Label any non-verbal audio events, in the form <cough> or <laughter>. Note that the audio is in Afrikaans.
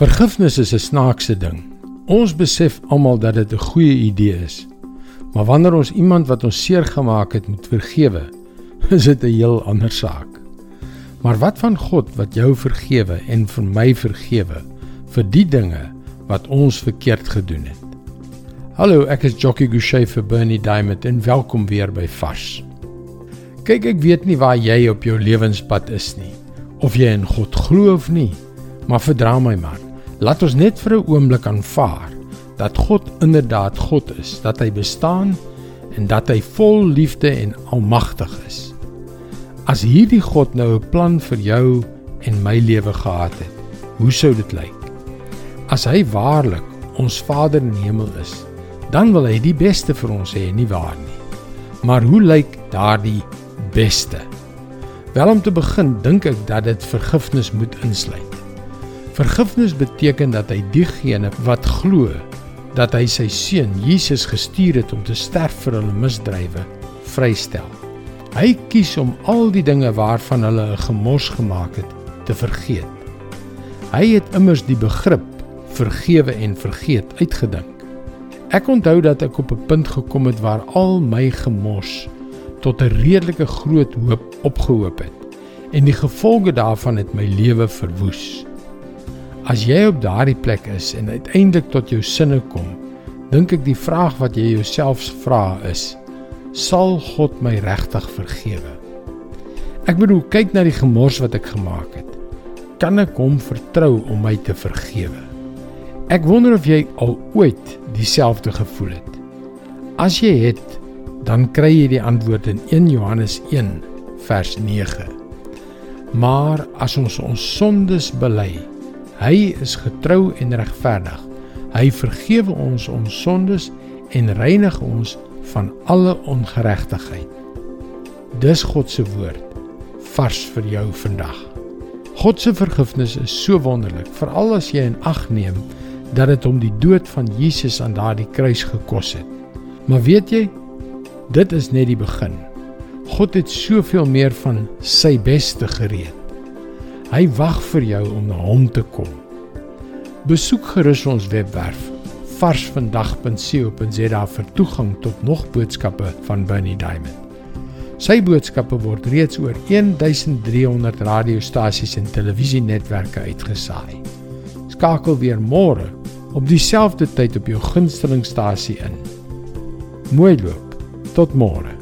Vergifnis is 'n snaakse ding. Ons besef almal dat dit 'n goeie idee is. Maar wanneer ons iemand wat ons seer gemaak het moet vergewe, <laughs> is dit 'n heel ander saak. Maar wat van God wat jou vergewe en vir my vergewe vir die dinge wat ons verkeerd gedoen het? Hallo, ek is Jockey Gouchee vir Bernie Diamond en welkom weer by Vars. Kyk, ek weet nie waar jy op jou lewenspad is nie, of jy in God glo of nie, maar verdra my man. Laat ons net vir 'n oomblik aanvaar dat God inderdaad God is, dat hy bestaan en dat hy vol liefde en almagtig is. As hierdie God nou 'n plan vir jou en my lewe gehad het, hoe sou dit lyk? As hy waarlik ons Vader in die hemel is, dan wil hy die beste vir ons hê, nie waar nie? Maar hoe lyk daardie beste? Wel om te begin, dink ek dat dit vergifnis moet insluit. Vergifnis beteken dat hy diegene wat glo dat hy sy seun Jesus gestuur het om te sterf vir hulle misdrywe, vrystel. Hy kies om al die dinge waarvan hulle 'n gemors gemaak het, te vergeet. Hy het immers die begrip vergewe en vergeet uitgedink. Ek onthou dat ek op 'n punt gekom het waar al my gemors tot 'n redelike groot hoop opgehoop het en die gevolge daarvan het my lewe verwoes. As jy op daardie plek is en uiteindelik tot jou sinne kom, dink ek die vraag wat jy jouself vra is: Sal God my regtig vergewe? Ek bedoel, kyk na die gemors wat ek gemaak het. Kan ek hom vertrou om my te vergewe? Ek wonder of jy al ooit dieselfde gevoel het. As jy het, dan kry jy die antwoord in 1 Johannes 1 vers 9. Maar as ons ons sondes bely, hy is getrou en regverdig. Hy vergewe ons ons sondes en reinig ons van alle ongeregtigheid. Dis God se woord vars vir jou vandag. God se vergifnis is so wonderlik, veral as jy in ag neem dat dit hom die dood van Jesus aan daardie kruis gekos het. Maar weet jy, dit is net die begin. God het soveel meer van sy beste gereed. Hy wag vir jou om na hom te kom. Besoek gerus ons webwerf varsvandag.co.za vir toegang tot nog boodskappe van Bernie Diamond. Sy boodskappe word reeds oor 1300 radiostasies en televisienetwerke uitgesaai. Skakel weer môre op dieselfde tyd op jou gunstelingstasie in. Mooi loop. Tot môre.